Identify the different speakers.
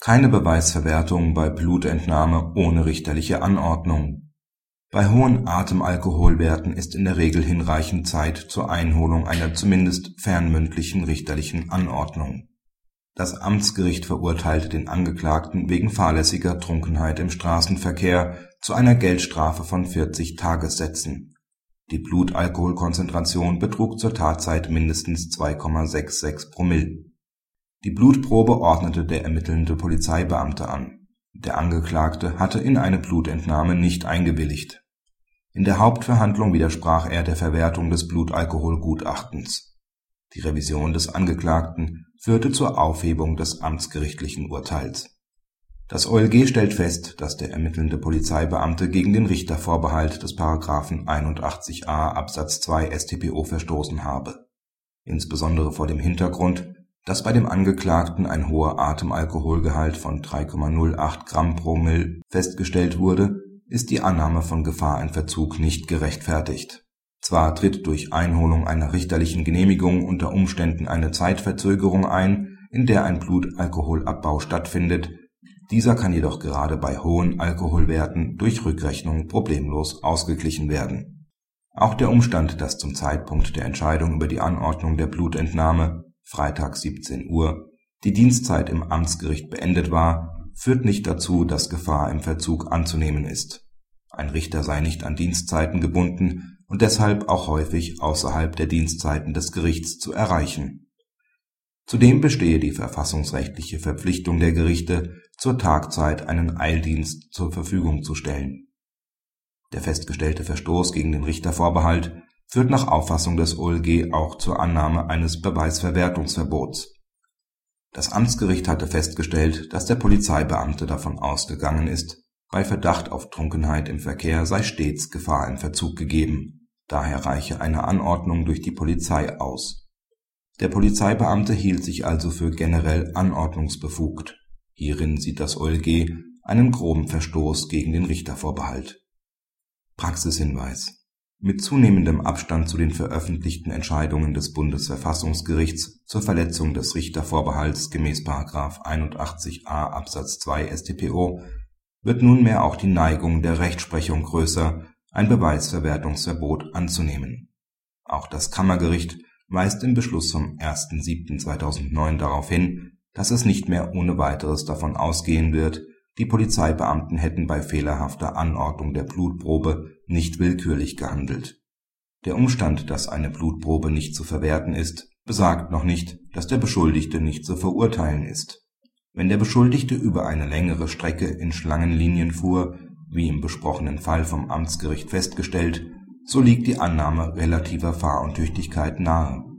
Speaker 1: keine Beweisverwertung bei Blutentnahme ohne richterliche Anordnung. Bei hohen Atemalkoholwerten ist in der Regel hinreichend Zeit zur Einholung einer zumindest fernmündlichen richterlichen Anordnung. Das Amtsgericht verurteilte den Angeklagten wegen fahrlässiger Trunkenheit im Straßenverkehr zu einer Geldstrafe von 40 Tagessätzen. Die Blutalkoholkonzentration betrug zur Tatzeit mindestens 2,66 Promille. Die Blutprobe ordnete der ermittelnde Polizeibeamte an. Der Angeklagte hatte in eine Blutentnahme nicht eingewilligt. In der Hauptverhandlung widersprach er der Verwertung des Blutalkoholgutachtens. Die Revision des Angeklagten führte zur Aufhebung des amtsgerichtlichen Urteils das OLG stellt fest, dass der ermittelnde Polizeibeamte gegen den Richtervorbehalt des § 81a Absatz 2 StPO verstoßen habe. Insbesondere vor dem Hintergrund, dass bei dem Angeklagten ein hoher Atemalkoholgehalt von 3,08 Gramm pro Ml festgestellt wurde, ist die Annahme von Gefahr in Verzug nicht gerechtfertigt. Zwar tritt durch Einholung einer richterlichen Genehmigung unter Umständen eine Zeitverzögerung ein, in der ein Blutalkoholabbau stattfindet dieser kann jedoch gerade bei hohen Alkoholwerten durch Rückrechnung problemlos ausgeglichen werden. Auch der Umstand, dass zum Zeitpunkt der Entscheidung über die Anordnung der Blutentnahme (Freitag 17 Uhr) die Dienstzeit im Amtsgericht beendet war, führt nicht dazu, dass Gefahr im Verzug anzunehmen ist. Ein Richter sei nicht an Dienstzeiten gebunden und deshalb auch häufig außerhalb der Dienstzeiten des Gerichts zu erreichen Zudem bestehe die verfassungsrechtliche Verpflichtung der Gerichte, zur Tagzeit einen Eildienst zur Verfügung zu stellen. Der festgestellte Verstoß gegen den Richtervorbehalt führt nach Auffassung des OLG auch zur Annahme eines Beweisverwertungsverbots. Das Amtsgericht hatte festgestellt, dass der Polizeibeamte davon ausgegangen ist, bei Verdacht auf Trunkenheit im Verkehr sei stets Gefahr im Verzug gegeben, daher reiche eine Anordnung durch die Polizei aus der Polizeibeamte hielt sich also für generell anordnungsbefugt. Hierin sieht das OLG einen groben Verstoß gegen den Richtervorbehalt. Praxishinweis Mit zunehmendem Abstand zu den veröffentlichten Entscheidungen des Bundesverfassungsgerichts zur Verletzung des Richtervorbehalts gemäß § 81a Absatz 2 StPO wird nunmehr auch die Neigung der Rechtsprechung größer, ein Beweisverwertungsverbot anzunehmen. Auch das Kammergericht weist im Beschluss vom 1.7.2009 darauf hin, dass es nicht mehr ohne weiteres davon ausgehen wird, die Polizeibeamten hätten bei fehlerhafter Anordnung der Blutprobe nicht willkürlich gehandelt. Der Umstand, dass eine Blutprobe nicht zu verwerten ist, besagt noch nicht, dass der Beschuldigte nicht zu verurteilen ist. Wenn der Beschuldigte über eine längere Strecke in Schlangenlinien fuhr, wie im besprochenen Fall vom Amtsgericht festgestellt so liegt die Annahme relativer Fahruntüchtigkeit nahe